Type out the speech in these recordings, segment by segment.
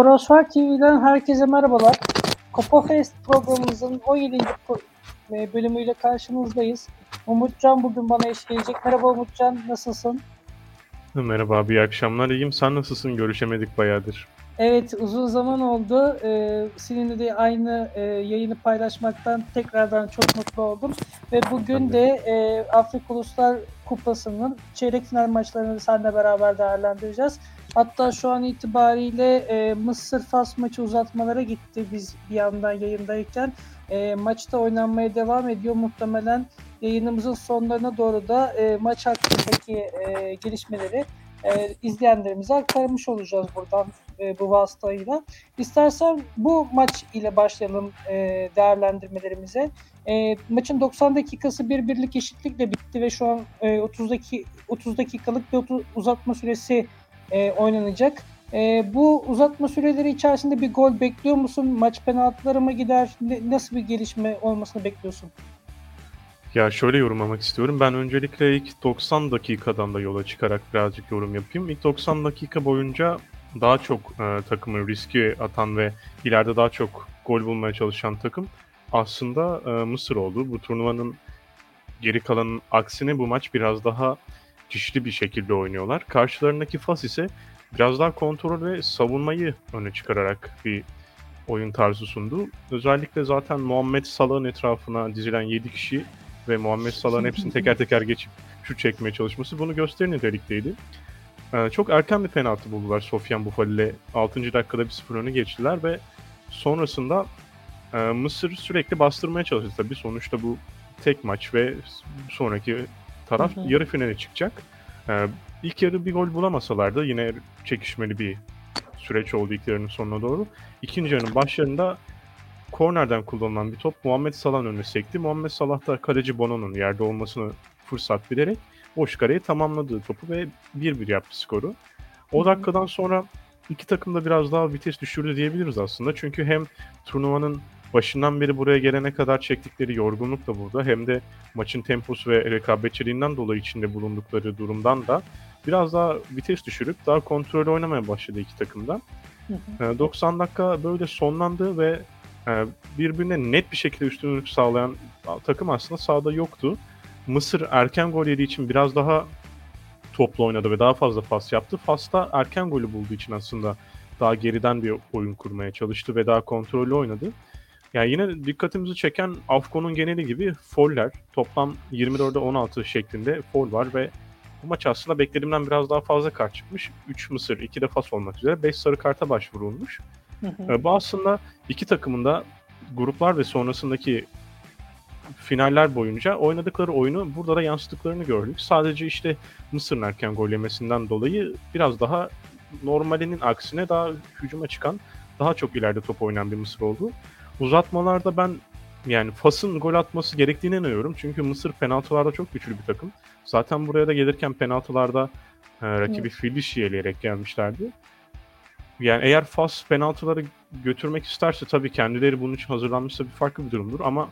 Sporosfer TV'den herkese merhabalar. Copa Fest programımızın 17. po- e, bölümüyle karşınızdayız. Umutcan bugün bana eşlik edecek. Merhaba Umutcan, nasılsın? Merhaba abi, iyi akşamlar. İyiyim. Sen nasılsın? Görüşemedik bayağıdır. Evet, uzun zaman oldu. Ee, seninle de aynı e, yayını paylaşmaktan tekrardan çok mutlu oldum. Ve bugün de e, Afrika Uluslar Kupası'nın çeyrek final maçlarını seninle beraber değerlendireceğiz. Hatta şu an itibariyle e, Mısır-Fas maçı uzatmalara gitti biz bir yandan yayındayken. E, maçta oynanmaya devam ediyor. Muhtemelen yayınımızın sonlarına doğru da e, maç hakkındaki e, gelişmeleri e, izleyenlerimize aktarmış olacağız buradan e, bu vasıtayla. İstersen bu maç ile başlayalım e, değerlendirmelerimize. E, maçın 90 dakikası bir birlik eşitlikle bitti ve şu an e, 30 daki 30 dakikalık bir uzatma süresi e, oynanacak. E, bu uzatma süreleri içerisinde bir gol bekliyor musun? Maç penaltılara mı gider? Ne- nasıl bir gelişme olmasını bekliyorsun? Ya şöyle yorumlamak istiyorum. Ben öncelikle ilk 90 dakikadan da yola çıkarak birazcık yorum yapayım. İlk 90 dakika boyunca daha çok e, takımı riske atan ve ileride daha çok gol bulmaya çalışan takım aslında e, Mısır oldu. Bu turnuvanın geri kalanın aksine bu maç biraz daha dişli bir şekilde oynuyorlar. Karşılarındaki Fas ise biraz daha kontrol ve savunmayı öne çıkararak bir oyun tarzı sundu. Özellikle zaten Muhammed Salah'ın etrafına dizilen 7 kişi ve Muhammed Salah'ın hepsini teker teker geçip şut çekmeye çalışması bunu gösteri nitelikteydi. Ee, çok erken bir penaltı buldular Sofyan Bufali ile 6. dakikada bir 0 öne geçtiler ve sonrasında e, Mısır sürekli bastırmaya çalıştı tabii. Sonuçta bu tek maç ve sonraki taraf Hı hı. yarı finale çıkacak. Ee, ilk yarı bir gol bulamasalar da yine çekişmeli bir süreç oldu ilk yarının sonuna doğru. İkinci yarının başlarında kornerden kullanılan bir top Muhammed Salah'ın önüne sekti. Muhammed Salah da kaleci Bono'nun yerde olmasını fırsat bilerek boş kareyi tamamladığı topu ve 1-1 yaptı skoru. O dakikadan sonra iki takım da biraz daha vites düşürdü diyebiliriz aslında. Çünkü hem turnuvanın başından beri buraya gelene kadar çektikleri yorgunluk da burada hem de maçın temposu ve rekabetçiliğinden dolayı içinde bulundukları durumdan da biraz daha vites düşürüp daha kontrollü oynamaya başladı iki takım da. Hı hı. Ee, 90 dakika böyle sonlandı ve e, birbirine net bir şekilde üstünlük sağlayan takım aslında sahada yoktu. Mısır erken gol yediği için biraz daha toplu oynadı ve daha fazla pas yaptı. Fas da erken golü bulduğu için aslında daha geriden bir oyun kurmaya çalıştı ve daha kontrollü oynadı. Yani yine dikkatimizi çeken Afkon'un geneli gibi foller. Toplam 24'e 16 şeklinde foul var ve bu maç aslında beklediğimden biraz daha fazla kart çıkmış. 3 Mısır, 2 de Fas olmak üzere 5 sarı karta başvurulmuş. Hı hı. Ee, Bu aslında iki takımın da gruplar ve sonrasındaki finaller boyunca oynadıkları oyunu burada da yansıttıklarını gördük. Sadece işte Mısır'ın erken gol yemesinden dolayı biraz daha normalinin aksine daha hücuma çıkan, daha çok ileride top oynayan bir Mısır oldu. Uzatmalarda ben yani Fas'ın gol atması gerektiğine inanıyorum. Çünkü Mısır penaltılarda çok güçlü bir takım. Zaten buraya da gelirken penaltılarda e, rakibi fil dişi eleyerek gelmişlerdi. Yani eğer Fas penaltıları götürmek isterse tabii kendileri bunun için hazırlanmışsa bir farklı bir durumdur ama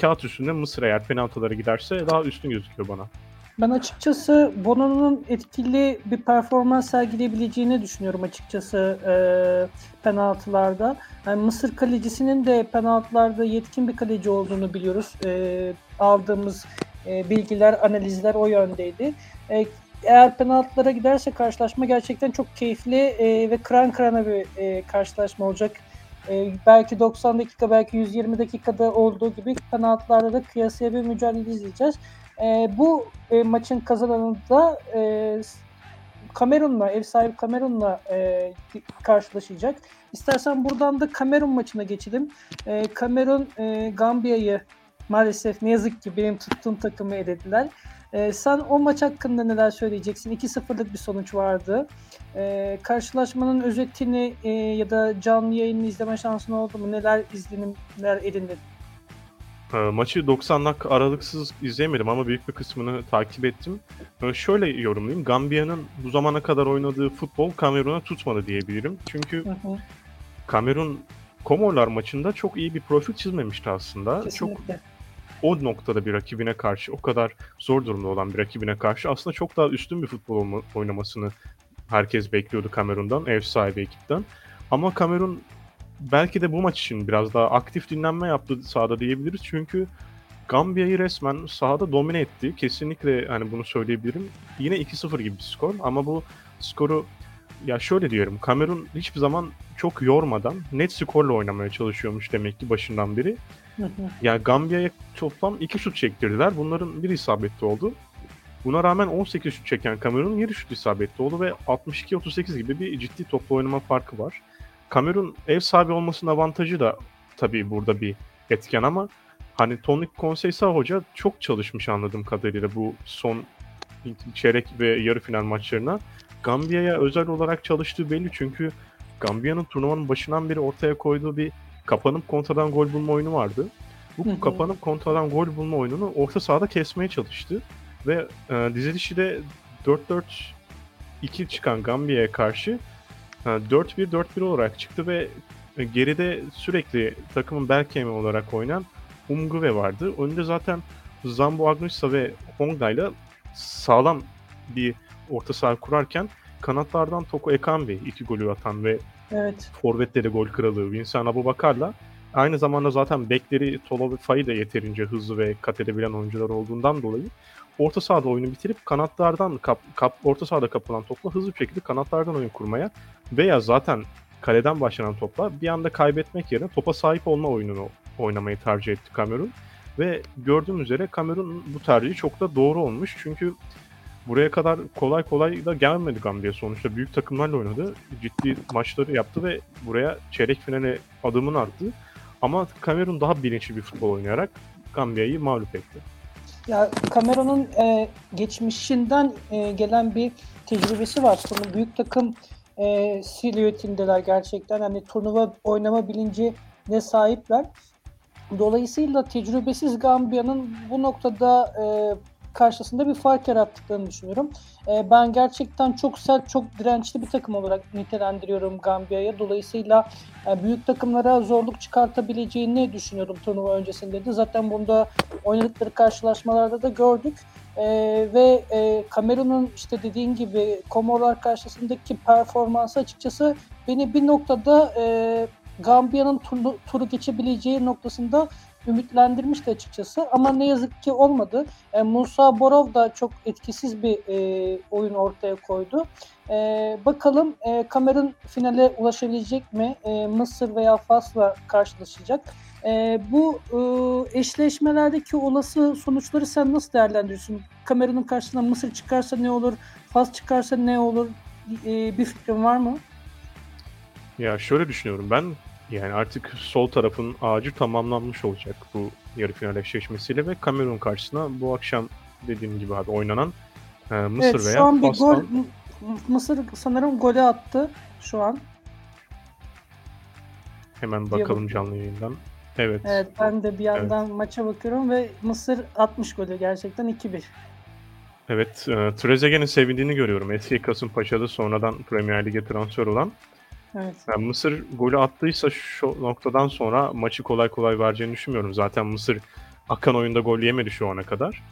kağıt üstünde Mısır eğer penaltıları giderse daha üstün gözüküyor bana. Ben açıkçası Bono'nun etkili bir performans sergileyebileceğini düşünüyorum açıkçası e, penaltılarda. Yani Mısır kalecisinin de penaltılarda yetkin bir kaleci olduğunu biliyoruz. E, aldığımız e, bilgiler, analizler o yöndeydi. E, eğer penaltılara giderse karşılaşma gerçekten çok keyifli e, ve kıran kırana bir e, karşılaşma olacak. E, belki 90 dakika, belki 120 dakikada olduğu gibi penaltılarda da kıyasıya bir mücadele izleyeceğiz. E, bu e, maçın kazananı da e, Kamerun'la, ev sahibi Kamerun'la e, karşılaşacak. İstersen buradan da Kamerun maçına geçelim. E, Kamerun e, Gambiya'yı maalesef ne yazık ki benim tuttuğum takımı elediler. E, sen o maç hakkında neler söyleyeceksin? 2-0'lık bir sonuç vardı. E, karşılaşmanın özetini e, ya da canlı yayını izleme şansın oldu mu? Neler izlenimler edindin? E, Maçı 90 dakika aralıksız izleyemedim ama büyük bir kısmını takip ettim. E, Şöyle yorumlayayım. Gambiya'nın bu zamana kadar oynadığı futbol Kamerun'a tutmadı diyebilirim. Çünkü Hı hı, Kamerun Komorlar maçında çok iyi bir profil çizmemişti aslında. Çok kesinlikle. o noktada bir rakibine karşı, o kadar zor durumda olan bir rakibine karşı aslında çok daha üstün bir futbol oynamasını herkes bekliyordu Kamerun'dan, ev sahibi ekipten. Ama Kamerun belki de bu maç için biraz daha aktif dinlenme yaptı sahada diyebiliriz. Çünkü Gambiya'yı resmen sahada domine etti. Kesinlikle hani bunu söyleyebilirim. Yine 2-0 gibi bir skor ama bu skoru ya şöyle diyorum. Kamerun hiçbir zaman çok yormadan net skorla oynamaya çalışıyormuş demek ki başından beri. Ya Gambiya'ya toplam 2 şut çektirdiler. Bunların bir isabetli oldu. Buna rağmen 18 şut çeken Kamerun 7 şut isabetli oldu ve 62-38 gibi bir ciddi toplu oynama farkı var. Kamerun ev sahibi olmasının avantajı da tabii burada bir etken ama hani Tony Conceição hoca çok çalışmış anladığım kadarıyla bu son çeyrek ve yarı final maçlarına. Gambiya'ya özel olarak çalıştığı belli çünkü Gambiya'nın turnuvanın başından beri ortaya koyduğu bir kapanıp kontradan gol bulma oyunu vardı. Bu Hı hı. kapanıp kontradan gol bulma oyununu orta sahada kesmeye çalıştı. Ve e, dizilişi de 4-4-2 çıkan Gambiya'ya karşı 4-1-4-1 olarak çıktı ve e, geride sürekli takımın bel kemiği olarak oynayan Umguve vardı. Önde zaten Zambo Agnusa ve Hongda'yla sağlam bir orta saha kurarken kanatlardan Toko Ekambi iki golü atan ve Evet. forvetleri gol kralı Vincent Abubakar'la aynı zamanda zaten bekleri Tolo ve Fayi de yeterince hızlı ve kat edebilen oyuncular olduğundan dolayı orta sahada oyunu bitirip kanatlardan kap, kap, orta sahada kapılan topla hızlı bir şekilde kanatlardan oyun kurmaya veya zaten kaleden başlanan topla bir anda kaybetmek yerine topa sahip olma oyununu oynamayı tercih etti Kamerun. Ve gördüğüm üzere Kamerun bu tercihi çok da doğru olmuş. Çünkü buraya kadar kolay kolay da gelmedi Gambiya sonuçta. Büyük takımlarla oynadı. Ciddi maçları yaptı ve buraya çeyrek finale adımını attı. Ama Kamerun daha bilinçli bir futbol oynayarak Gambiya'yı mağlup etti. Ya Cameron'un e, geçmişinden e, gelen bir tecrübesi var. Bunu büyük takım e, silüetindeler gerçekten. Hani turnuva oynama bilincine sahipler. Dolayısıyla tecrübesiz Gambiya'nın bu noktada e, karşısında bir fark yarattıklarını düşünüyorum. E, ben gerçekten çok sert, çok dirençli bir takım olarak nitelendiriyorum Gambiya'ya. Dolayısıyla e, büyük takımlara zorluk çıkartabileceğini düşünüyorum turnuva öncesinde de. Zaten bunda oynadıkları karşılaşmalarda da gördük. E, ve e, Kamerun'un işte dediğin gibi Komorlar karşısındaki performansı açıkçası beni bir noktada e, Gambiya'nın turu geçebileceği noktasında ümitlendirmişti açıkçası. Ama ne yazık ki olmadı. E, Musa Borov da çok etkisiz bir e, oyun ortaya koydu. E, bakalım e, Kamerun finale ulaşabilecek mi? E, Mısır veya Fas'la karşılaşacak. E, bu e, eşleşmelerdeki olası sonuçları sen nasıl değerlendiriyorsun? Kamerun'un karşısına Mısır çıkarsa ne olur? Fas çıkarsa ne olur? E, bir fikrin var mı? Ya şöyle düşünüyorum ben yani artık sol tarafın ağacı tamamlanmış olacak bu yarı final eşleşmesiyle ve Kamerun karşısına bu akşam dediğim gibi abi oynanan e, Mısır evet, veya şu an bir Fas'tan gol M- Mısır sanırım golü attı şu an. hemen bakalım canlı yayından. Evet. Evet ben de bir yandan maça bakıyorum ve Mısır 60 golü gerçekten 2-1. Evet, e, Trezeguet'in sevindiğini görüyorum. Eski Kasımpaşa'da sonradan Premier Lig'e transfer olan. Evet. Yani Mısır golü attıysa şu noktadan sonra maçı kolay kolay vereceğini düşünmüyorum. Zaten Mısır akan oyunda gol yemedi şu ana kadar.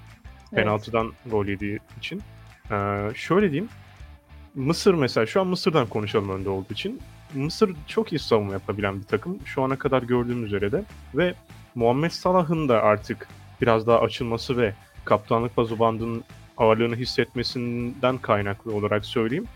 Evet. Penaltıdan gol yediği için. Ee, şöyle diyeyim. Mısır mesela şu an Mısır'dan konuşalım önde olduğu için. Mısır çok iyi savunma yapabilen bir takım. Şu ana kadar gördüğüm üzere de. Ve Muhammed Salah'ın da artık biraz daha açılması ve kaptanlık bazı bandının ağırlığını hissetmesinden kaynaklı olarak söyleyeyim.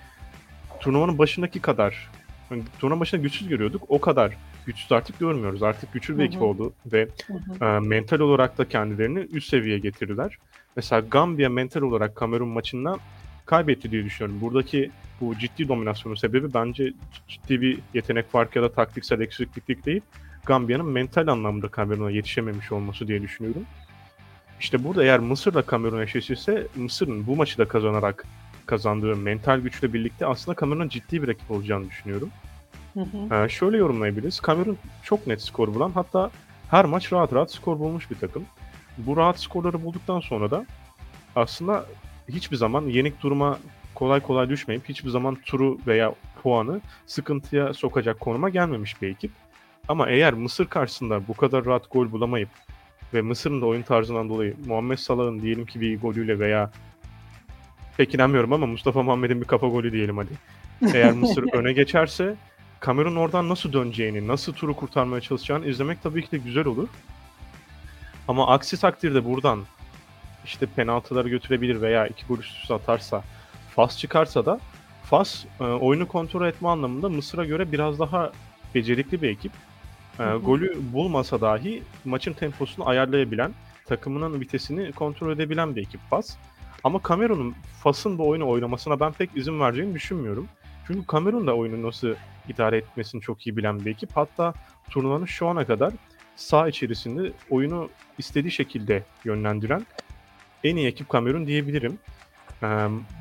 Turnuvanın başındaki kadar hani turnuva başında güçsüz görüyorduk. O kadar güçsüz artık görmüyoruz. Artık güçlü bir ekip oldu ve Hı hı. e, mental olarak da kendilerini üst seviyeye getirdiler. Mesela Gambiya mental olarak Kamerun maçından kaybetti diye düşünüyorum. Buradaki bu ciddi dominasyonun sebebi bence ciddi bir yetenek farkı ya da taktiksel eksiklik değil. Gambiya'nın mental anlamda Kamerun'a yetişememiş olması diye düşünüyorum. İşte burada eğer Mısır'la Kamerun eşleşirse Mısır'ın bu maçı da kazanarak kazandığı mental güçle birlikte aslında Kamerun'un ciddi bir rakip olacağını düşünüyorum. Hı hı. Ee, şöyle yorumlayabiliriz. Kamerun çok net skor bulan hatta her maç rahat rahat skor bulmuş bir takım. Bu rahat skorları bulduktan sonra da aslında hiçbir zaman yenik duruma kolay kolay düşmeyip hiçbir zaman turu veya puanı sıkıntıya sokacak konuma gelmemiş bir ekip. Ama eğer Mısır karşısında bu kadar rahat gol bulamayıp ve Mısır'ın da oyun tarzından dolayı Muhammed Salah'ın diyelim ki bir golüyle veya pek inanmıyorum ama Mustafa Muhammed'in bir kafa golü diyelim hadi. Eğer Mısır öne geçerse Kamerun oradan nasıl döneceğini, nasıl turu kurtarmaya çalışacağını izlemek tabii ki de güzel olur. Ama aksi takdirde buradan işte penaltıları götürebilir veya iki gol üst üste atarsa, Fas çıkarsa da Fas e, oyunu kontrol etme anlamında Mısır'a göre biraz daha becerikli bir ekip. E, golü bulmasa dahi maçın temposunu ayarlayabilen, takımının vitesini kontrol edebilen bir ekip Fas. Ama Kamerun'un Fas'ın bu oyunu oynamasına ben pek izin vereceğini düşünmüyorum. Çünkü Kamerun da oyunu nasıl idare etmesini çok iyi bilen bir ekip. Hatta turnuvanın şu ana kadar sağ içerisinde oyunu istediği şekilde yönlendiren en iyi ekip Kamerun diyebilirim.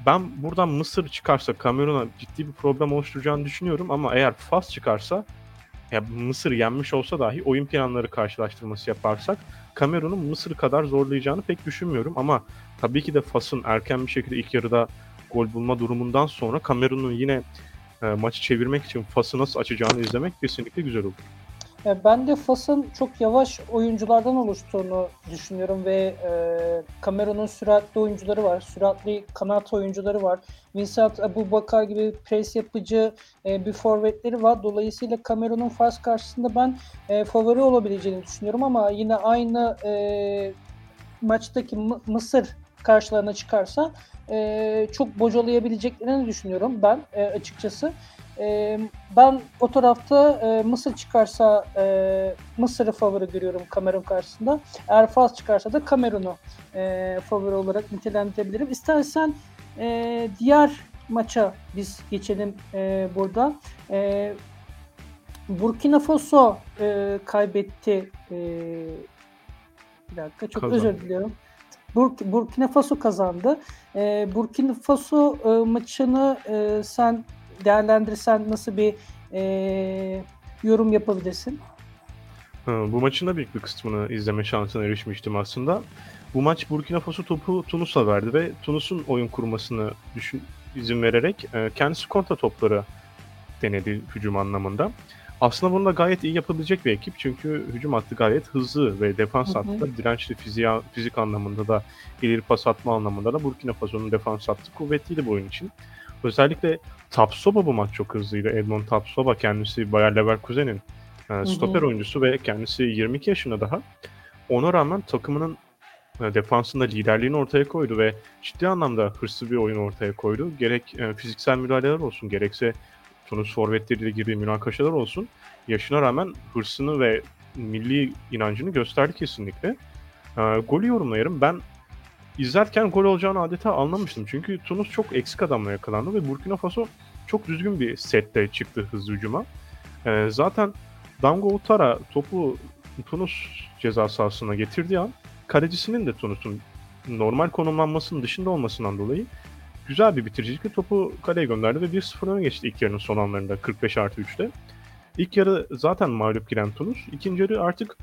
Ben buradan Mısır çıkarsa Kamerun'a ciddi bir problem oluşturacağını düşünüyorum ama eğer Fas çıkarsa ya Mısır yenmiş olsa dahi oyun planları karşılaştırması yaparsak Kamerun'un Mısır kadar zorlayacağını pek düşünmüyorum ama tabii ki de Fas'ın erken bir şekilde ilk yarıda gol bulma durumundan sonra Kamerun'un yine e, maçı çevirmek için Fas'ı nasıl açacağını izlemek kesinlikle güzel olur. Ben de Fas'ın çok yavaş oyunculardan oluştuğunu düşünüyorum ve e, Kamerun'un süratli oyuncuları var. Süratli kanat oyuncuları var. Vincent Abubakar gibi pres yapıcı e, bir forvetleri var. Dolayısıyla Kamerun'un Fas karşısında ben e, favori olabileceğini düşünüyorum ama yine aynı e, maçtaki M- Mısır karşılarına çıkarsa e, çok bocalayabileceklerini düşünüyorum ben e, açıkçası. E, ben o tarafta e, Mısır çıkarsa e, Mısır'ı favori görüyorum Kamerun karşısında. Eğer Fas çıkarsa da Kamerun'u e, favori olarak nitelendirebilirim. İstersen e, diğer maça biz geçelim e, burada. E, Burkina Faso e, kaybetti. E, bir dakika çok Kazandı. özür diliyorum. Burk- Burkina Faso kazandı. E, Burkina Faso e, maçını e, sen değerlendirsen nasıl bir e, yorum yapabilirsin? Ha, Bu maçın da büyük bir kısmını izleme şansına erişmiştim aslında. Bu maç Burkina Faso topu Tunus'a verdi ve Tunus'un oyun kurmasını düşün, izin vererek e, kendisi kontra topları denedi hücum anlamında. Aslında bunu da gayet iyi yapabilecek bir ekip çünkü hücum hattı gayet hızlı ve defans hattı da dirençli fiziği, fizik anlamında da ileri pas atma anlamında da Burkina Faso'nun defans hattı kuvvetliydi bu oyun için. Özellikle Tapsoba bu maç çok hızlıydı. Edmond Tapsoba kendisi Bayer Leverkusen'in e, stoper hı. oyuncusu ve kendisi 22 yaşında daha. Ona rağmen takımının e, defansında liderliğini ortaya koydu ve ciddi anlamda hırslı bir oyun ortaya koydu. Gerek e, fiziksel müdahaleler olsun, gerekse Tunus forvetleriyle girdiği münakaşalar olsun. Yaşına rağmen hırsını ve milli inancını gösterdi kesinlikle. E, golü yorumlayarım. Ben izlerken gol olacağını adeta anlamıştım. Çünkü Tunus çok eksik adamla yakalandı ve Burkina Faso çok düzgün bir sette çıktı hızlı hücuma. E, zaten Dango Utara topu Tunus ceza sahasına getirdiği an kalecisinin de Tunus'un normal konumlanmasının dışında olmasından dolayı güzel bir bitiricilikle topu kaleye gönderdi ve 1-0 öne geçti ilk yarının son anlarında 45 artı 3'te. İlk yarı zaten mağlup giren Tunus. ikinci yarı artık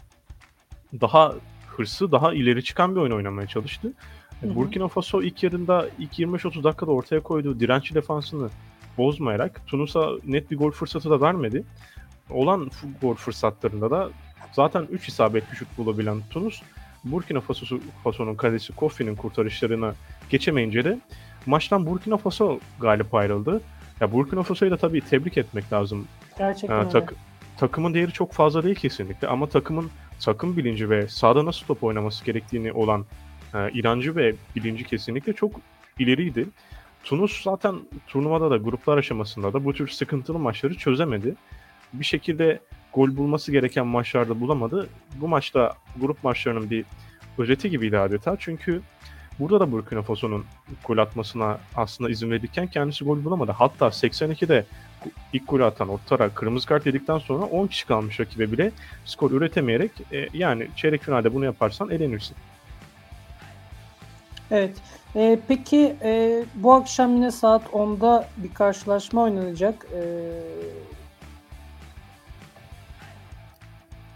daha hırsı, daha ileri çıkan bir oyun oynamaya çalıştı. Hı hı. Burkina Faso ilk yarında ilk 25-30 dakikada ortaya koyduğu dirençli defansını bozmayarak Tunus'a net bir gol fırsatı da vermedi. Olan gol fırsatlarında da zaten 3 isabetli şut bulabilen Tunus Burkina Faso, Faso'nun kalesi Kofi'nin kurtarışlarına geçemeyince de maçtan Burkina Faso galip ayrıldı. Ya Burkina Faso'yu da tabii tebrik etmek lazım. Gerçekten öyle. tak- takımın değeri çok fazla değil kesinlikle ama takımın takım bilinci ve sahada nasıl top oynaması gerektiğini olan e, inancı ve bilinci kesinlikle çok ileriydi. Tunus zaten turnuvada da gruplar aşamasında da bu tür sıkıntılı maçları çözemedi. Bir şekilde gol bulması gereken maçlarda bulamadı. Bu maçta grup maçlarının bir özeti gibiydi adeta. Çünkü burada da Burkina Faso'nun gol atmasına aslında izin verirken kendisi gol bulamadı. Hatta 82'de ilk golü atan Ottara kırmızı kart yedikten sonra 10 kişi kalmış rakibe bile skor üretemeyerek e, yani çeyrek finalde bunu yaparsan elenirsin. Evet. Ee, peki e, bu akşam yine saat 10'da bir karşılaşma oynanacak. Ee,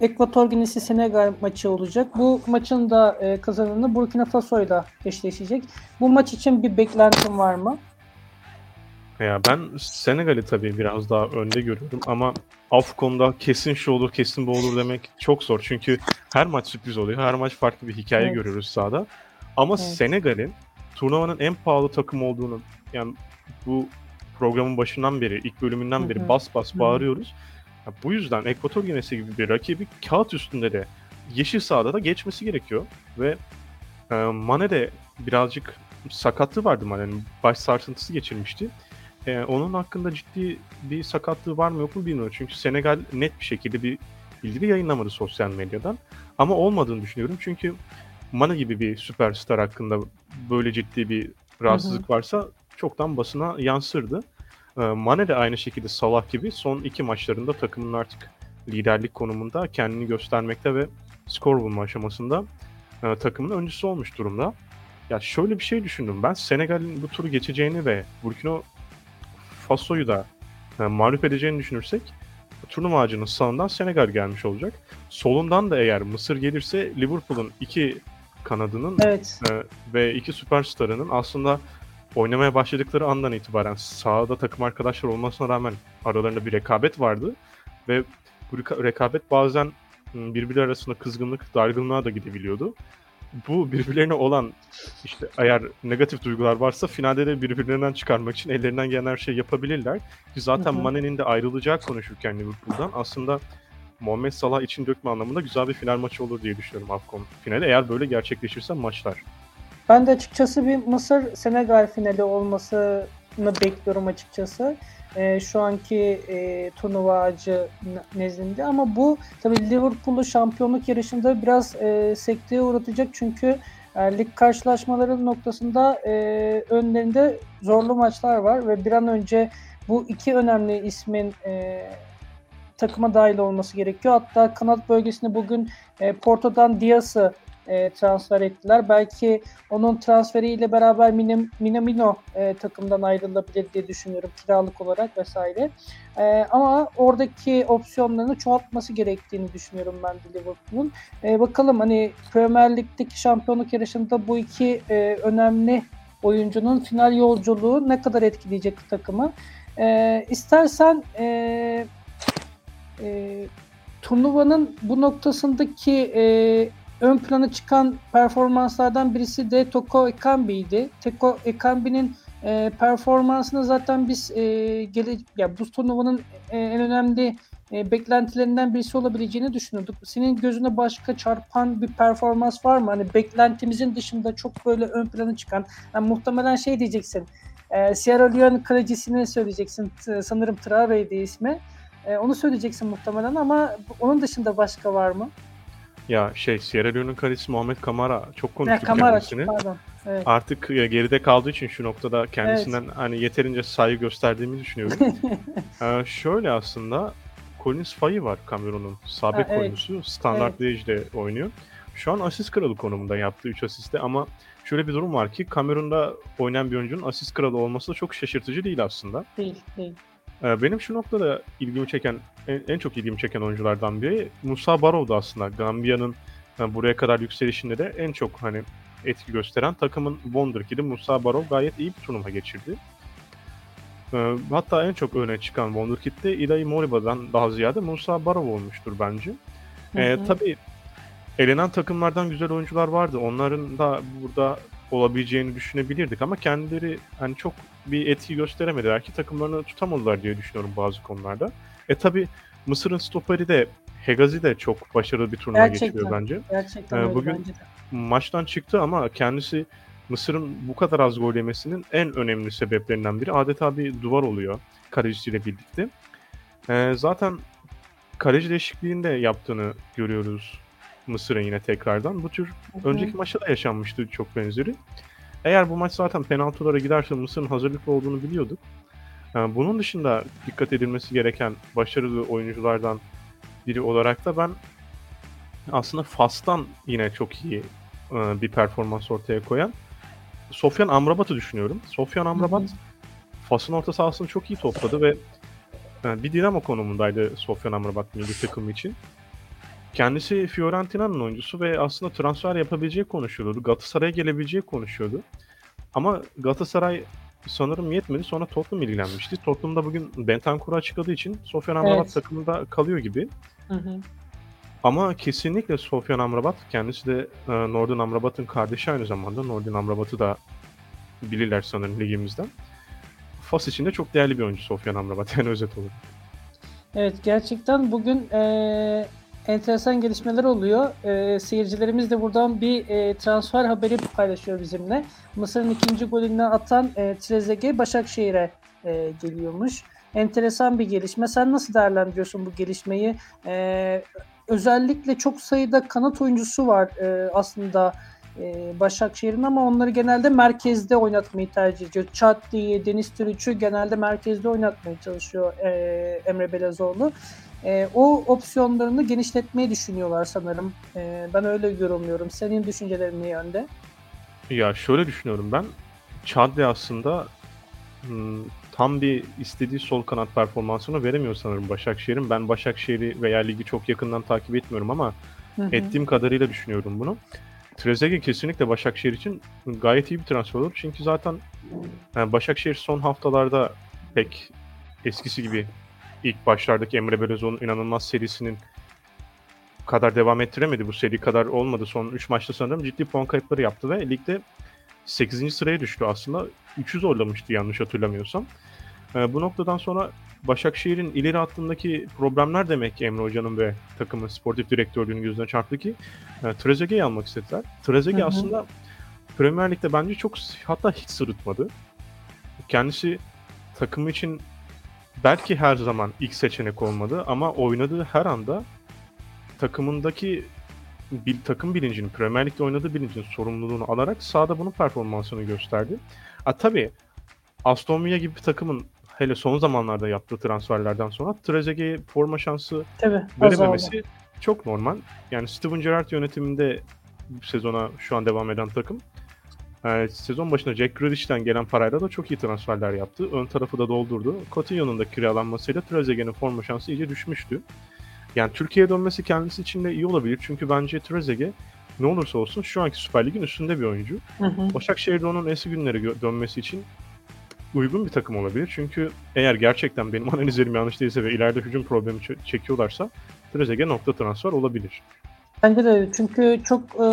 Ekvator Ginesi Senegal maçı olacak. Bu maçın da e, kazananı Burkina Faso ile eşleşecek. Bu maç için bir beklentin var mı? Ya ben Senegal'i tabii biraz daha önde görüyorum ama Afcon'da kesin şu olur kesin bu olur demek çok zor. Çünkü her maç sürpriz oluyor. Her maç farklı bir hikaye Evet. görüyoruz sahada. Ama Evet. Senegal'in turnuvanın en pahalı takım olduğunu yani bu programın başından beri, ilk bölümünden beri hı. bas bas Hı. bağırıyoruz. Ya bu yüzden Ekvator Ginesi gibi bir rakibi kağıt üstünde de yeşil sahada da geçmesi gerekiyor ve e, Mane de birazcık sakatlığı vardı Mane'nin. Baş sarsıntısı geçirmişti. E, onun hakkında ciddi bir sakatlığı var mı yok mu bilmiyorum. Çünkü Senegal net bir şekilde bir bildiri yayınlamadı sosyal medyadan. Ama olmadığını düşünüyorum. Çünkü Mane gibi bir süperstar hakkında böyle ciddi bir rahatsızlık varsa çoktan basına yansırdı. E, Mane de aynı şekilde Salah gibi son iki maçlarında takımın artık liderlik konumunda kendini göstermekte ve skor bulma aşamasında e, takımın öncüsü olmuş durumda. Ya şöyle bir şey düşündüm ben. Senegal'in bu turu geçeceğini ve Burkina Faso'yu da e, mağlup edeceğini düşünürsek turnuva ağacının sağından Senegal gelmiş olacak. Solundan da eğer Mısır gelirse Liverpool'un iki kanadının Evet. e, ve iki süperstarının aslında oynamaya başladıkları andan itibaren sahada takım arkadaşlar olmasına rağmen aralarında bir rekabet vardı ve bu reka- rekabet bazen m, birbirleri arasında kızgınlık, dargınlığa da gidebiliyordu. Bu birbirlerine olan işte eğer negatif duygular varsa finalde de birbirlerinden çıkarmak için ellerinden gelen her şeyi yapabilirler. Ki zaten. Mane'nin de ayrılacağı konuşurken Liverpool'dan aslında Muhammed Salah için dökme anlamında güzel bir final maçı olur diye düşünüyorum AFCON finali. Eğer böyle gerçekleşirse maçlar. Ben de açıkçası bir Mısır Senegal finali olmasını bekliyorum açıkçası. Ee, şu anki e, turnuva nezdinde ama bu tabii Liverpool'u şampiyonluk yarışında biraz e, sekteye uğratacak çünkü e, lig karşılaşmaları noktasında e, önlerinde zorlu maçlar var ve bir an önce bu iki önemli ismin e, takıma dahil olması gerekiyor. Hatta kanat bölgesinde bugün e, Porto'dan Diaz'ı e, transfer ettiler. Belki onun transferiyle beraber Minim- Minamino e, takımdan ayrılabilir diye düşünüyorum kiralık olarak vesaire. E, ama oradaki opsiyonlarını çoğaltması gerektiğini düşünüyorum ben de Liverpool'un. E, bakalım hani Premier Lig'deki şampiyonluk yarışında bu iki e, önemli oyuncunun final yolculuğu ne kadar etkileyecek takımı. E, istersen e, e, turnuvanın bu noktasındaki e, ön plana çıkan performanslardan birisi de Toko Ekambi'ydi. Toko Ekambi'nin e, performansını zaten biz e, gele, ya bu turnuvanın e, en önemli e, beklentilerinden birisi olabileceğini düşünüyorduk. Senin gözüne başka çarpan bir performans var mı? Hani beklentimizin dışında çok böyle ön plana çıkan. Yani muhtemelen şey diyeceksin. E, Sierra Leone kalecisini söyleyeceksin. T- sanırım Traore'ydi ismi. E, onu söyleyeceksin muhtemelen ama onun dışında başka var mı? Ya şey Sierra Leone'un kalesi Muhammed Kamara çok konuştuk Kamara, kendisini. pardon. Evet. Artık e, geride kaldığı için şu noktada kendisinden hani yeterince saygı gösterdiğimi düşünüyorum. ee, şöyle aslında Collins Faye var sabit Ha, evet. oyuncusu. Standart Liège'de oynuyor. Şu an asist kralı konumunda yaptığı 3 asiste ama şöyle bir durum var ki Cameroon'da oynayan bir oyuncunun asist kralı olması da çok şaşırtıcı değil aslında. değil, değil. Ee, Benim şu noktada ilgimi çeken, en, en çok ilgimi çeken oyunculardan biri Musa Barrow'du aslında. Gambiya'nın e, buraya kadar yükselişinde de en çok hani etki gösteren takımın Wonderkid'i Musa Barrow gayet iyi bir turnuva geçirdi. Ee, Hatta en çok öne çıkan Wonderkid de Ilahi Moriba'dan daha ziyade Musa Barrow olmuştur bence. Ee, Hı hı. tabii elenen takımlardan güzel oyuncular vardı. Onların da burada olabileceğini düşünebilirdik ama kendileri hani çok bir etki gösteremediler ki takımlarını tutamadılar diye düşünüyorum bazı konularda. E tabii Mısır'ın stoperi de Hegazi de çok başarılı bir turnuva Gerçekten. geçiriyor bence. Gerçekten Ee, bugün- bence de. Maçtan çıktı ama kendisi Mısır'ın bu kadar az gol yemesinin en önemli sebeplerinden biri adeta bir duvar oluyor kalecisiyle birlikte. Ee, zaten kaleci değişikliğinde yaptığını görüyoruz Mısır'ın yine tekrardan. Bu tür Hı hı. önceki maçta da yaşanmıştı çok benzeri. Eğer bu maç zaten penaltılara giderse Mısır'ın hazırlıklı olduğunu biliyorduk. Ee, bunun dışında dikkat edilmesi gereken başarılı oyunculardan biri olarak da ben aslında Fas'tan yine çok iyi e, bir performans ortaya koyan Sofyan Amrabat'ı düşünüyorum. Sofyan Amrabat Fas'ın orta sahasını çok iyi topladı ve e, bir dinamo konumundaydı Sofyan Amrabat milli takım için. Kendisi Fiorentina'nın oyuncusu ve aslında transfer yapabileceği konuşuluyordu. Galatasaray'a gelebileceği konuşuyordu. Ama Galatasaray sanırım yetmedi. Sonra Tottenham ilgilenmişti. Tottenham da bugün Bentancur'u açıkladığı için Sofyan Amrabat Evet. takımında kalıyor gibi. Hı hı. Ama kesinlikle Sofyan Amrabat, kendisi de e, Nordin Amrabat'ın kardeşi aynı zamanda. Nordin Amrabat'ı da bilirler sanırım ligimizden. Fas için de çok değerli bir oyuncu Sofyan Amrabat yani özet olarak. Evet gerçekten bugün e, enteresan gelişmeler oluyor. E, seyircilerimiz de buradan bir e, transfer haberi paylaşıyor bizimle. Mısır'ın ikinci golünü atan e, Trezeguet Başakşehir'e e, geliyormuş. Enteresan bir gelişme. Sen nasıl değerlendiriyorsun bu gelişmeyi? E, özellikle çok sayıda kanat oyuncusu var e, aslında e, Başakşehir'in ama onları genelde merkezde oynatmayı tercih ediyor. Çatlı'yı, Deniz Türüç'ü genelde merkezde oynatmaya çalışıyor e, Emre Belezoğlu. E, o opsiyonlarını genişletmeyi düşünüyorlar sanırım. E, ben öyle yorumluyorum. Senin düşüncelerin ne yönde? Ya şöyle düşünüyorum ben. Chadli aslında hmm, tam bir istediği sol kanat performansını veremiyor sanırım Başakşehir'in. Ben Başakşehir'i veya ligi çok yakından takip etmiyorum ama Hı hı. ettiğim kadarıyla düşünüyorum bunu. Trezeguet kesinlikle Başakşehir için gayet iyi bir transfer olur. Çünkü zaten yani Başakşehir son haftalarda pek eskisi gibi ilk başlardaki Emre Belözoğlu'nun inanılmaz serisinin kadar devam ettiremedi. Bu seri kadar olmadı. Son 3 maçta sanırım ciddi puan kayıpları yaptı ve ligde 8. sıraya düştü aslında. 3'ü zorlamıştı yanlış hatırlamıyorsam. Ee, bu noktadan sonra Başakşehir'in ileri hattındaki problemler demek ki Emre Hoca'nın ve takımın sportif direktörlüğünün gözüne çarptı ki e, Trezeguet'i almak istediler. Trezeguet aslında Premier Lig'de bence çok hatta hiç sırıtmadı. Kendisi takımı için belki her zaman ilk seçenek olmadı ama oynadığı her anda takımındaki bir takım bilincini, Premier Lig'de oynadığı bilincin sorumluluğunu alarak sahada bunun performansını gösterdi. Ha tabii Aston Villa gibi bir takımın hele son zamanlarda yaptığı transferlerden sonra Trezeguet'e forma şansı Tabii azaldı. verememesi çok normal. Yani Steven Gerrard yönetiminde bu sezona şu an devam eden takım e, sezon başında Jack Grealish'ten gelen parayla da çok iyi transferler yaptı. Ön tarafı da doldurdu. Coutinho'nun da kiralanmasıyla Trezeguet'in forma şansı iyice düşmüştü. Yani Türkiye'ye dönmesi kendisi için de iyi olabilir. Çünkü bence Trezeguet ne olursa olsun şu anki Süper Lig'in üstünde bir oyuncu. Hı hı. Başakşehir'de onun eski günleri dönmesi için uygun bir takım olabilir. Çünkü eğer gerçekten benim analizlerim yanlış değilse ve ileride hücum problemi çekiyorlarsa Trezeguet nokta transfer olabilir. Bence de. Çünkü çok e,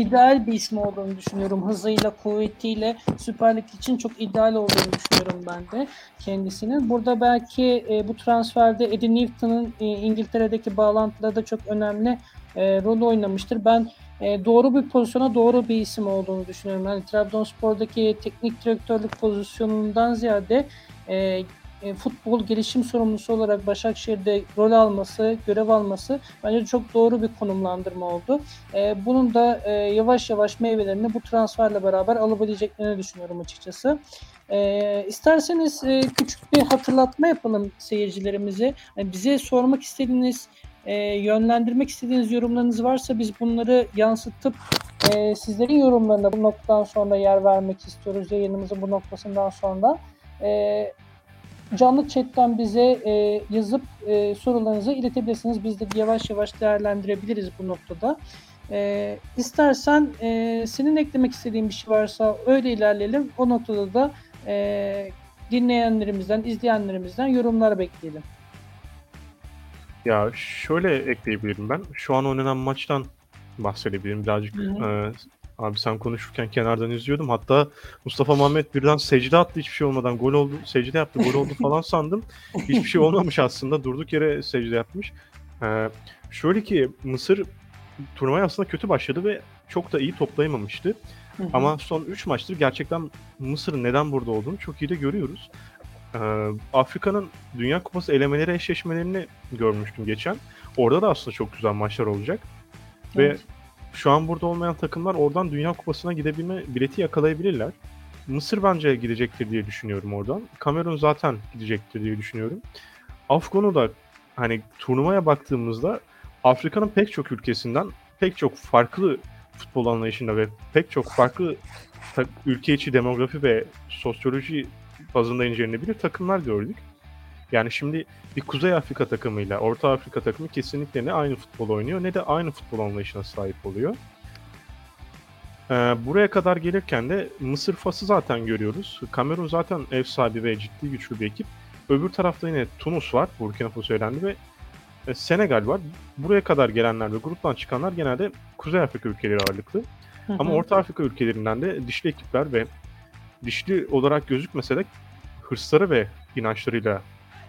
ideal bir isim olduğunu düşünüyorum. Hızıyla, kuvvetiyle Süper Lig için çok ideal olduğunu düşünüyorum ben de kendisinin. Burada belki e, bu transferde Eddie Newton'ın e, İngiltere'deki bağlantıları da çok önemli e, rol oynamıştır. Ben e, doğru bir pozisyona doğru bir isim olduğunu düşünüyorum. Yani Trabzonspor'daki teknik direktörlük pozisyonundan ziyade e, e, futbol gelişim sorumlusu olarak Başakşehir'de rol alması, görev alması bence çok doğru bir konumlandırma oldu. E, bunun da e, yavaş yavaş meyvelerini bu transferle beraber alabileceklerini düşünüyorum açıkçası. E, isterseniz e, küçük bir hatırlatma yapalım seyircilerimize. Yani bize sormak istediğiniz, e, yönlendirmek istediğiniz yorumlarınız varsa biz bunları yansıtıp e, sizlerin yorumlarına bu noktadan sonra yer vermek istiyoruz yayınımızın bu noktasından sonra. E, canlı chatten bize e, yazıp e, sorularınızı iletebilirsiniz. Biz de yavaş yavaş değerlendirebiliriz bu noktada. E, istersen e, senin eklemek istediğin bir şey varsa öyle ilerleyelim. O noktada da e, dinleyenlerimizden, izleyenlerimizden yorumlar bekleyelim. Ya şöyle ekleyebilirim ben. Şu an oynanan maçtan bahsedebilirim birazcık. Hı. Abi sen konuşurken kenardan izliyordum. Hatta Mustafa Muhammed birden secde attı hiçbir şey olmadan. Gol oldu, secde yaptı, gol oldu falan sandım. Hiçbir şey olmamış aslında. Durduk yere secde yapmış. Ee, şöyle ki Mısır turnuvaya aslında kötü başladı ve çok da iyi toplayamamıştı. Hı hı. Ama son 3 maçtır gerçekten Mısır'ın neden burada olduğunu çok iyi de görüyoruz. Ee, Afrika'nın Dünya Kupası elemeleri eşleşmelerini görmüştüm geçen. Orada da aslında çok güzel maçlar olacak. Ve Evet. Şu an burada olmayan takımlar oradan Dünya Kupası'na gidebilme bileti yakalayabilirler. Mısır bence gidecektir diye düşünüyorum oradan. Kamerun zaten gidecektir diye düşünüyorum. Afgan'ı da hani turnuvaya baktığımızda Afrika'nın pek çok ülkesinden pek çok farklı futbol anlayışında ve pek çok farklı ülke içi demografi ve sosyoloji bazında incelenebilir takımlar gördük. Yani şimdi bir Kuzey Afrika takımıyla Orta Afrika takımı kesinlikle ne aynı futbol oynuyor ne de aynı futbol anlayışına sahip oluyor. Ee, buraya kadar gelirken de Mısır Fas'ı zaten görüyoruz. Kamerun zaten ev sahibi ve ciddi güçlü bir ekip. Öbür tarafta yine Tunus var, Burkina Faso elendi ve e, Senegal var. Buraya kadar gelenler ve gruptan çıkanlar genelde Kuzey Afrika ülkeleri ağırlıklı. Hı Ama. Orta Afrika ülkelerinden de dişli ekipler ve dişli olarak gözükmese de hırsları ve inançlarıyla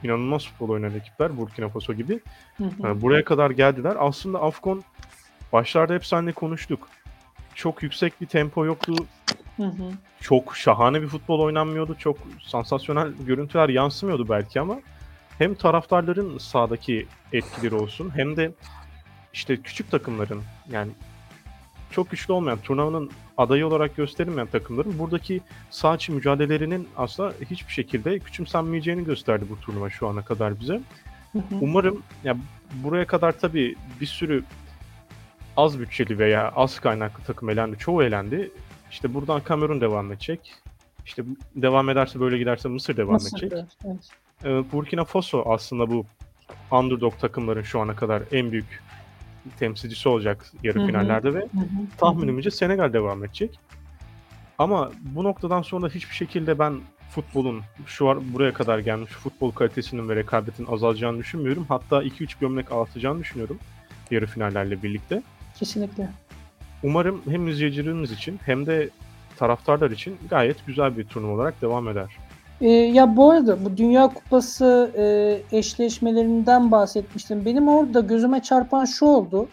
inanılmaz futbol oynayan ekipler Burkina Faso gibi. Hı hı. E, buraya kadar geldiler. Aslında Afcon başlarda hep seninle konuştuk. Çok yüksek bir tempo yoktu. Hı hı. Çok şahane bir futbol oynanmıyordu. Çok sansasyonel görüntüler yansımıyordu belki ama hem taraftarların sahadaki etkileri olsun hem de işte küçük takımların yani çok güçlü olmayan turnuvanın adayı olarak gösterilmeyen takımların buradaki içi mücadelelerinin aslında hiçbir şekilde küçümsenmeyeceğini gösterdi bu turnuva şu ana kadar bize. Hı hı. Umarım ya buraya kadar tabii bir sürü az bütçeli veya az kaynaklı takım elendi. Çoğu elendi. İşte buradan Kamerun devam edecek. İşte devam ederse böyle giderse Mısır devam edecek. Mısır'da, evet. Ee, Burkina Faso aslında bu underdog takımların şu ana kadar en büyük temsilcisi olacak yarı Hı hı. finallerde ve Hı hı. tahminimce Senegal devam edecek. Ama bu noktadan sonra hiçbir şekilde ben futbolun şu an buraya kadar gelmiş futbol kalitesinin ve rekabetin azalacağını düşünmüyorum. Hatta 2-3 gömlek artacağını düşünüyorum yarı finallerle birlikte. Kesinlikle. Umarım hem izleyicilerimiz için hem de taraftarlar için gayet güzel bir turnuva olarak devam eder. Ee, ya bu arada bu Dünya Kupası e, eşleşmelerinden bahsetmiştim. Benim orada gözüme çarpan şu oldu.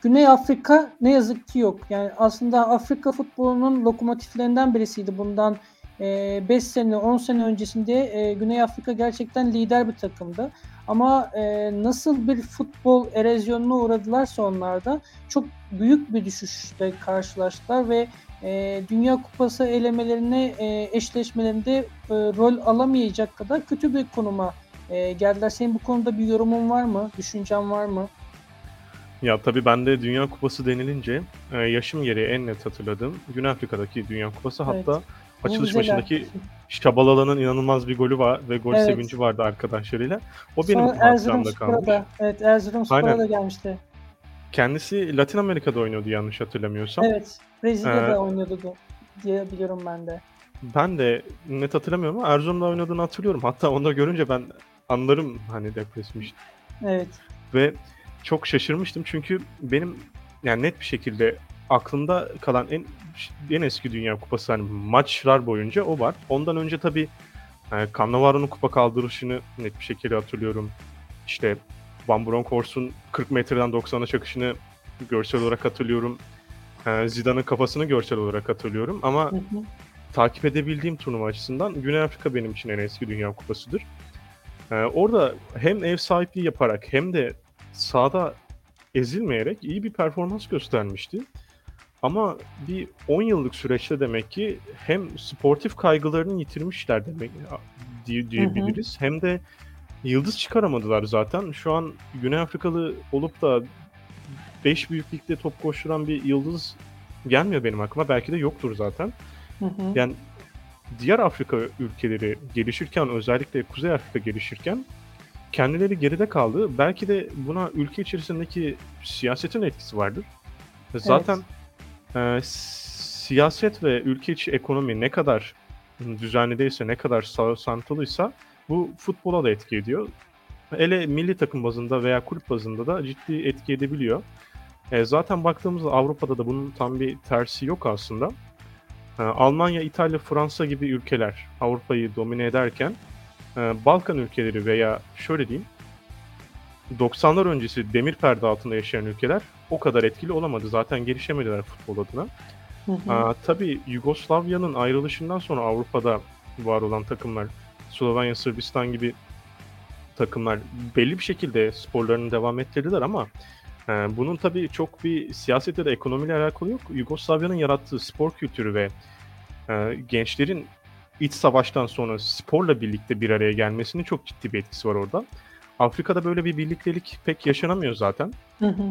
Güney Afrika ne yazık ki yok. Yani aslında Afrika futbolunun lokomotiflerinden birisiydi. Bundan 5 sene, 10 sene öncesinde e, Güney Afrika gerçekten lider bir takımdı. Ama e, nasıl bir futbol erozyonuna uğradılarsa onlarda çok büyük bir düşüşle karşılaştılar ve e, Dünya Kupası elemelerine e, eşleşmelerinde e, rol alamayacak kadar kötü bir konuma e, geldiler. Senin bu konuda bir yorumun var mı? Düşüncen var mı? Ya tabii ben de Dünya Kupası denilince e, yaşım gereği en net hatırladığım Güney Afrika'daki Dünya Kupası. Evet. Hatta açılış Vuvuzela. maçındaki Şabalala'nın inanılmaz bir golü var ve gol Evet. sevinci vardı arkadaşlarıyla. O benim Sonra hafızamda kalmış. Da, evet Erzurum Spor'a Aynen. da gelmişti. Kendisi Latin Amerika'da oynuyordu yanlış hatırlamıyorsam. Evet. Brezilya'da Ee, oynuyordu diye biliyorum ben de. Ben de net hatırlamıyorum ama Erzurum'da oynadığını hatırlıyorum. Hatta onu da görünce ben anlarım hani depresmiş. Evet. Ve çok şaşırmıştım çünkü benim yani net bir şekilde aklımda kalan en en eski Dünya Kupası hani maçlar boyunca o var. Ondan önce tabii e, Cannavaro'nun kupa kaldırışını net bir şekilde hatırlıyorum. İşte Van Bronckhorst'un 40 metreden 90'a çakışını görsel olarak hatırlıyorum. E, Zidane'ın kafasını görsel olarak hatırlıyorum ama Hı hı. takip edebildiğim turnuva açısından Güney Afrika benim için en eski Dünya Kupası'dır. Ee, orada hem ev sahipliği yaparak hem de sahada ezilmeyerek iyi bir performans göstermişti. Ama bir 10 yıllık süreçte demek ki hem sportif kaygılarını yitirmişler demek diye, diyebiliriz. Hem de yıldız çıkaramadılar zaten. Şu an Güney Afrikalı olup da 5 büyük ligde top koşturan bir yıldız gelmiyor benim aklıma. Belki de yoktur zaten. Hı hı. Yani diğer Afrika ülkeleri gelişirken özellikle Kuzey Afrika gelişirken kendileri geride kaldı. Belki de buna ülke içerisindeki siyasetin etkisi vardır. Zaten e, siyaset ve ülke içi ekonomi ne kadar düzenli değilse, ne kadar sağsantılıysa bu futbola da etki ediyor. Hele milli takım bazında veya kulüp bazında da ciddi etki edebiliyor. E, zaten baktığımızda Avrupa'da da bunun tam bir tersi yok aslında. E, Almanya, İtalya, Fransa gibi ülkeler Avrupa'yı domine ederken e, Balkan ülkeleri veya şöyle diyeyim 90'lar öncesi demir perde altında yaşayan ülkeler o kadar etkili olamadı. Zaten gelişemediler futbol adına. Hı hı. Aa, tabii Yugoslavya'nın ayrılışından sonra Avrupa'da var olan takımlar, Slovenya, Sırbistan gibi takımlar belli bir şekilde sporlarını devam ettirdiler ama e, bunun tabii çok bir siyaset ya da ekonomiyle alakalı yok. Yugoslavya'nın yarattığı spor kültürü ve e, gençlerin iç savaştan sonra sporla birlikte bir araya gelmesinin çok ciddi bir etkisi var orada. Afrika'da böyle bir birliktelik pek yaşanamıyor zaten. Hı hı.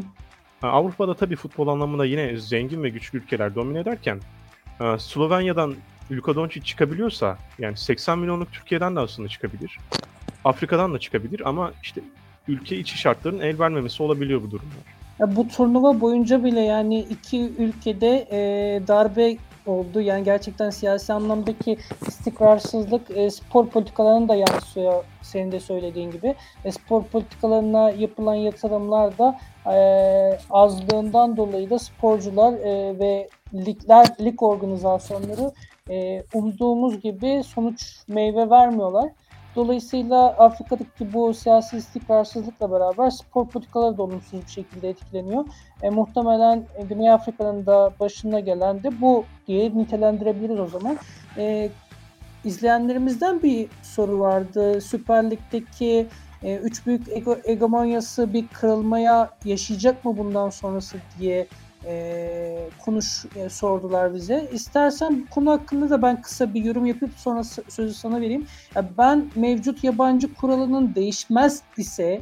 Avrupa'da tabii futbol anlamında yine zengin ve güçlü ülkeler domine ederken e, Slovenya'dan Luka Doncic çıkabiliyorsa yani 80 milyonluk Türkiye'den de aslında çıkabilir. Afrika'dan da çıkabilir ama işte ülke içi şartların el vermemesi olabiliyor bu durumlar. Ya bu turnuva boyunca bile yani iki ülkede e, darbe oldu. Yani gerçekten siyasi anlamdaki istikrarsızlık e, spor politikalarına da yansıyor senin de söylediğin gibi. E, spor politikalarına yapılan yatırımlar da e, azlığından dolayı da sporcular e, ve ligler, lig organizasyonları e, umduğumuz gibi sonuç meyve vermiyorlar. Dolayısıyla Afrika'daki bu siyasi istikrarsızlıkla beraber spor politikaları da olumsuz bir şekilde etkileniyor. E, muhtemelen e, Güney Afrika'nın da başına gelen de bu diye nitelendirebiliriz o zaman. E, izleyenlerimizden bir soru vardı. Süper Lig'deki e, üç büyük ego, egomonyası bir kırılmaya yaşayacak mı bundan sonrası diye e, konuş e, sordular bize. İstersen bu konu hakkında da ben kısa bir yorum yapıp sonra sözü sana vereyim. Ya ben mevcut yabancı kuralının değişmez ise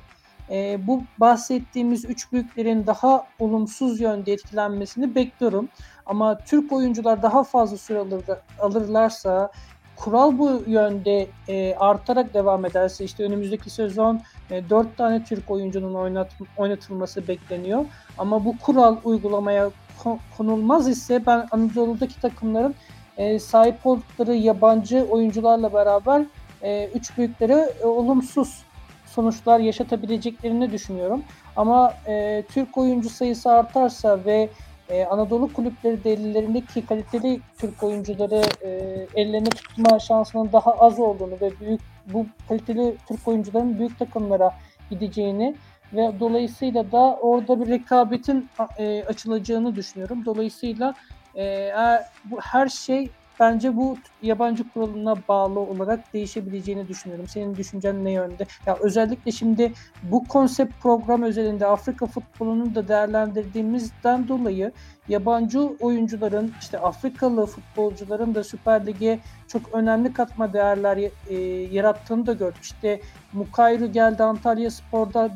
e, bu bahsettiğimiz üç büyüklerin daha olumsuz yönde etkilenmesini bekliyorum. Ama Türk oyuncular daha fazla süre alır, alırlarsa kural bu yönde e, artarak devam ederse işte önümüzdeki sezon 4 tane Türk oyuncunun oynat, oynatılması bekleniyor. Ama bu kural uygulamaya konulmaz ise ben Anadolu'daki takımların e, sahip oldukları yabancı oyuncularla beraber e, üç büyüklere e, olumsuz sonuçlar yaşatabileceklerini düşünüyorum. Ama e, Türk oyuncu sayısı artarsa ve e, Anadolu kulüpleri delillerindeki kaliteli Türk oyuncuları e, ellerine tutma şansının daha az olduğunu ve büyük bu kaliteli Türk oyuncuların büyük takımlara gideceğini ve dolayısıyla da orada bir rekabetin e, açılacağını düşünüyorum. Dolayısıyla e, her şey bence bu yabancı kuralına bağlı olarak değişebileceğini düşünüyorum. Senin düşüncen ne yönde? Ya özellikle şimdi bu konsept program özelinde Afrika futbolunu da değerlendirdiğimizden dolayı yabancı oyuncuların işte Afrikalı futbolcuların da Süper Lig'e çok önemli katma değerler e, yarattığını da gördük. İşte Mukayru geldi Antalya Spor'da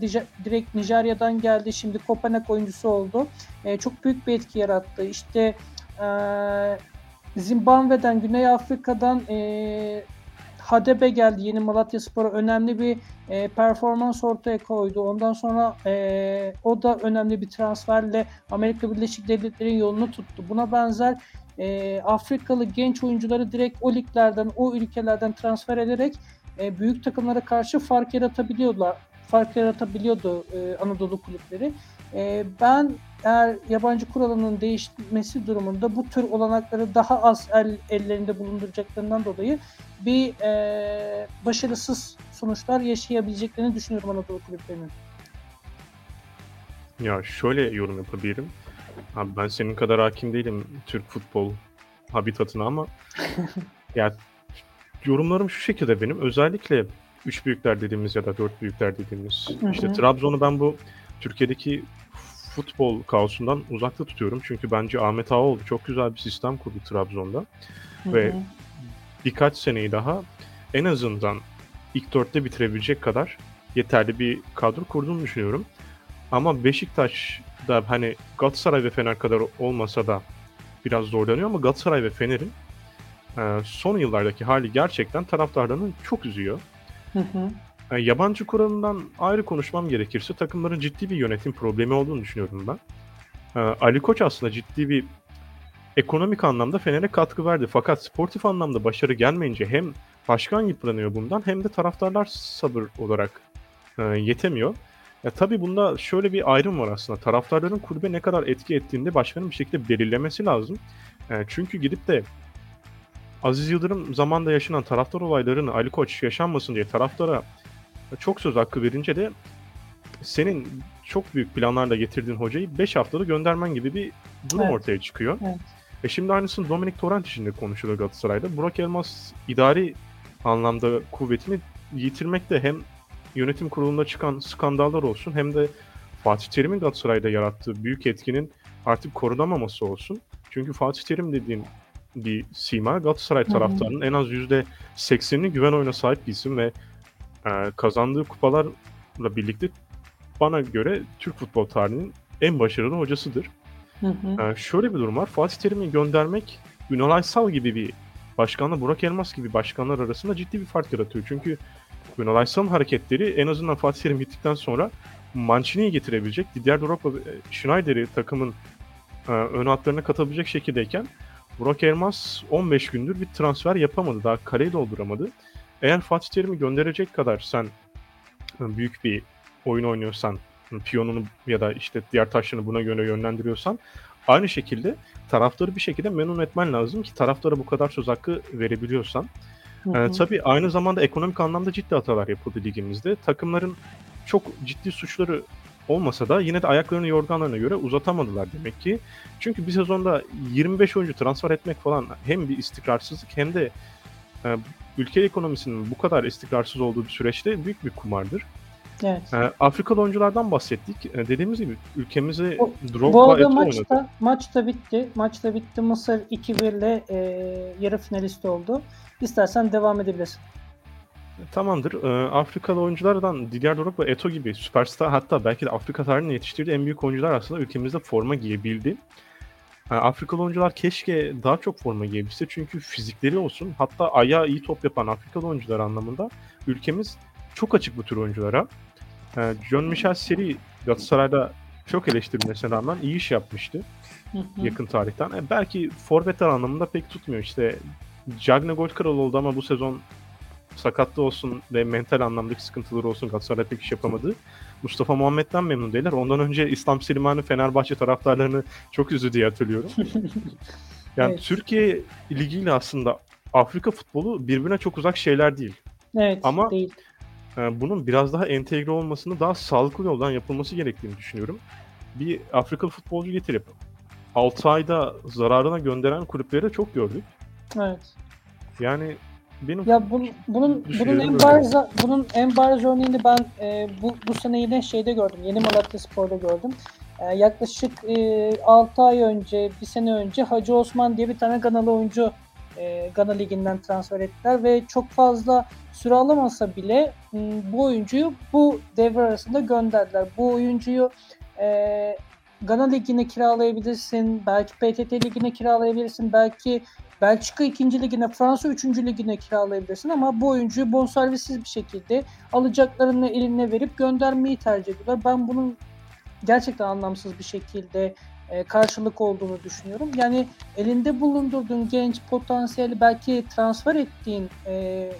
direkt Nijerya'dan geldi. Şimdi Kopenhag oyuncusu oldu. E, çok büyük bir etki yarattı. İşte e, Zimbabwe'den, Güney Afrika'dan e, Hadebe geldi. Yeni Malatya Spor'a önemli bir e, performans ortaya koydu. Ondan sonra e, o da önemli bir transferle Amerika Birleşik Devletleri'nin yolunu tuttu. Buna benzer e, Afrikalı genç oyuncuları direkt o liglerden, o ülkelerden transfer ederek e, büyük takımlara karşı fark yaratabiliyorlar. Fark yaratabiliyordu e, Anadolu kulüpleri. E, ben eğer yabancı kuralının değişmesi durumunda bu tür olanakları daha az el, ellerinde bulunduracaklarından dolayı bir e, başarısız sonuçlar yaşayabileceklerini düşünüyorum Anadolu kulüplerinin. Ya şöyle yorum yapabilirim. Abi ben senin kadar hakim değilim Türk futbol habitatına ama ya yorumlarım şu şekilde benim. Özellikle üç büyükler dediğimiz ya da dört büyükler dediğimiz. Hı hı. işte Trabzon'u ben bu Türkiye'deki futbol kaosundan uzakta tutuyorum. Çünkü bence Ahmet Ağaoğlu çok güzel bir sistem kurdu Trabzon'da. Hı hı. Ve birkaç seneyi daha en azından ilk dörtte bitirebilecek kadar yeterli bir kadro kurduğunu düşünüyorum. Ama Beşiktaş da hani Galatasaray ve Fener kadar olmasa da biraz zorlanıyor ama Galatasaray ve Fener'in e, son yıllardaki hali gerçekten taraftarlarını çok üzüyor. Hı hı. Yani yabancı kuralından ayrı konuşmam gerekirse takımların ciddi bir yönetim problemi olduğunu düşünüyorum ben. E, Ali Koç aslında ciddi bir ekonomik anlamda Fener'e katkı verdi. Fakat sportif anlamda başarı gelmeyince hem başkan yıpranıyor bundan hem de taraftarlar sabır olarak e, yetemiyor. Ya tabii bunda şöyle bir ayrım var aslında. Taraftarların kulübe ne kadar etki ettiğinde başkanın bir şekilde belirlemesi lazım. E, çünkü gidip de Aziz Yıldırım zamanda yaşanan taraftar olaylarını Ali Koç yaşanmasın diye taraftara çok söz hakkı verince de senin çok büyük planlarla getirdiğin hocayı 5 haftada göndermen gibi bir durum evet. ortaya çıkıyor. Evet. E şimdi aynısını Dominic Torrent için de konuşuluyor Galatasaray'da. Burak Elmas idari anlamda kuvvetini yitirmekte hem yönetim kurulunda çıkan skandallar olsun hem de Fatih Terim'in Galatasaray'da yarattığı büyük etkinin artık korunamaması olsun. Çünkü Fatih Terim dediğim bir sima Galatasaray taraftarının en az %80'ini güven oyuna sahip bir isim ve e, kazandığı kupalarla birlikte bana göre Türk futbol tarihinin en başarılı hocasıdır. Hı hı. E, şöyle bir durum var. Fatih Terim'i göndermek Ünal Aysal gibi bir başkanla Burak Elmas gibi başkanlar arasında ciddi bir fark yaratıyor. Çünkü Ünal Aysal'ın hareketleri en azından Fatih Terim gittikten sonra Mancini'yi getirebilecek, Didier Drogba ve Schneider'i takımın e, ön hatlarına katabilecek şekildeyken Burak Elmas 15 gündür bir transfer yapamadı. Daha kareyi dolduramadı. Eğer Fatih Terim'i gönderecek kadar sen büyük bir oyun oynuyorsan, piyonunu ya da işte diğer taşlarını buna göre yönlendiriyorsan Aynı şekilde taraftarı bir şekilde memnun etmen lazım ki taraftara bu kadar söz hakkı verebiliyorsan. Hı hı. tabii aynı zamanda ekonomik anlamda ciddi hatalar yapıldı ligimizde. Takımların çok ciddi suçları olmasa da yine de ayaklarını yorganlarına göre uzatamadılar demek ki. Çünkü bir sezonda 25 oyuncu transfer etmek falan hem bir istikrarsızlık hem de ülke ekonomisinin bu kadar istikrarsız olduğu bir süreçte büyük bir kumardır. Evet. Eee, Afrikalı oyunculardan bahsettik. Eee, dediğimiz gibi ülkemize Bu- Drogba, Bu arada Eto'o maç oynadı. da, maç da bitti. Maç da bitti. Mısır 2-1 ile e, yarı finalist oldu. İstersen devam edebilirsin. Tamamdır. Eee, Afrikalı oyunculardan Didier Drogba, Eto'o gibi süperstar hatta belki de Afrika tarihinin yetiştirdiği en büyük oyuncular aslında ülkemizde forma giyebildi. Eee, Afrikalı oyuncular keşke daha çok forma giyebilse çünkü fizikleri olsun hatta ayağı iyi top yapan Afrikalı oyuncular anlamında ülkemiz çok açık bu tür oyunculara. Eee, John Michel Seri Galatasaray'da çok eleştirilmesine rağmen iyi iş yapmıştı Hı hı. yakın tarihten. E, belki forvetler anlamında pek tutmuyor. İşte Cagne gol kralı oldu ama bu sezon sakatlığı olsun ve mental anlamdaki sıkıntıları olsun Galatasaray pek iş yapamadı. Mustafa Muhammed'den memnun değiller. Ondan önce İslam Slimani Fenerbahçe taraftarlarını çok üzdü diye hatırlıyorum. Yani Evet. Türkiye ligiyle aslında Afrika futbolu birbirine çok uzak şeyler değil. Evet. Ama- değil. Ee, bunun biraz daha entegre olmasını daha sağlıklı yoldan yapılması gerektiğini düşünüyorum. Bir Afrikalı futbolcu getirip 6 ayda zararına gönderen kulüpleri de çok gördük. Evet. Yani benim Ya bunun bunun bunun Düşünüyorum en bariz bunun en bariz örneğini ben e, bu bu sene yine şeyde gördüm. Yeni Malatya Spor'da gördüm. E, yaklaşık e, 6 ay önce, bir sene önce Hacı Osman diye bir tane Ganalı oyuncu e, Gana Ligi'nden transfer ettiler ve çok fazla süre alamasa bile bu oyuncuyu bu devre arasında gönderdiler. Bu oyuncuyu e, Gana Ligi'ne kiralayabilirsin, belki PTT Ligi'ne kiralayabilirsin, belki Belçika 2. ligine, Fransa 3. ligine kiralayabilirsin ama bu oyuncuyu bonservissiz bir şekilde alacaklarını eline verip göndermeyi tercih ediyorlar. Ben bunun gerçekten anlamsız bir şekilde e, karşılık olduğunu düşünüyorum. Yani elinde bulundurduğun genç potansiyeli belki transfer ettiğin, e,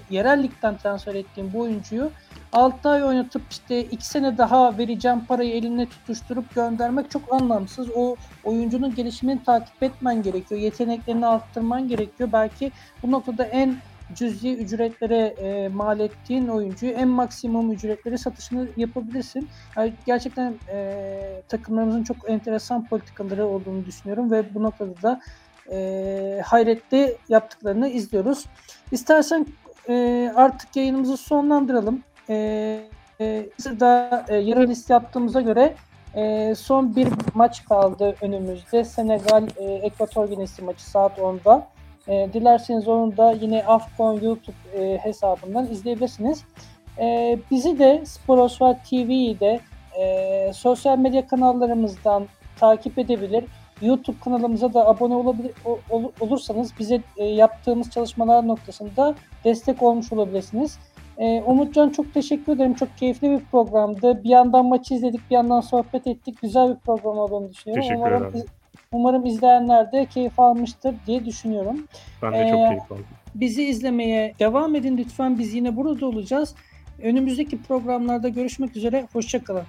yerel ligden transfer ettiğin bu oyuncuyu 6 ay oynatıp işte 2 sene daha vereceğim parayı eline tutuşturup göndermek çok anlamsız. O oyuncunun gelişimini takip etmen gerekiyor. Yeteneklerini arttırman gerekiyor. Belki bu noktada en cüzi ücretlere e, mal ettiğin oyuncuyu en maksimum ücretlere satışını yapabilirsin. Yani gerçekten e, takımlarımızın çok enteresan politikaları olduğunu düşünüyorum ve bu noktada da e, hayretli yaptıklarını izliyoruz. İstersen e, artık yayınımızı sonlandıralım. E, e, Mısır'da e, yarı list yaptığımıza göre e, son bir maç kaldı önümüzde. Senegal e, Ginesi maçı saat 10'da. E, dilerseniz onu da yine Afcon YouTube e, hesabından izleyebilirsiniz. E, bizi de Sporosvar TV'yi de e, sosyal medya kanallarımızdan takip edebilir. YouTube kanalımıza da abone olabilir, ol- ol- olursanız bize e, yaptığımız çalışmalar noktasında destek olmuş olabilirsiniz. E, Umutcan çok teşekkür ederim. Çok keyifli bir programdı. Bir yandan maçı izledik, bir yandan sohbet ettik. Güzel bir program olduğunu düşünüyorum. Teşekkür umarım, ederim. Umarım izleyenler de keyif almıştır diye düşünüyorum. ben de Ee, çok keyif aldım. Bizi izlemeye devam edin lütfen. Biz yine burada olacağız. Önümüzdeki programlarda görüşmek üzere. Hoşçakalın.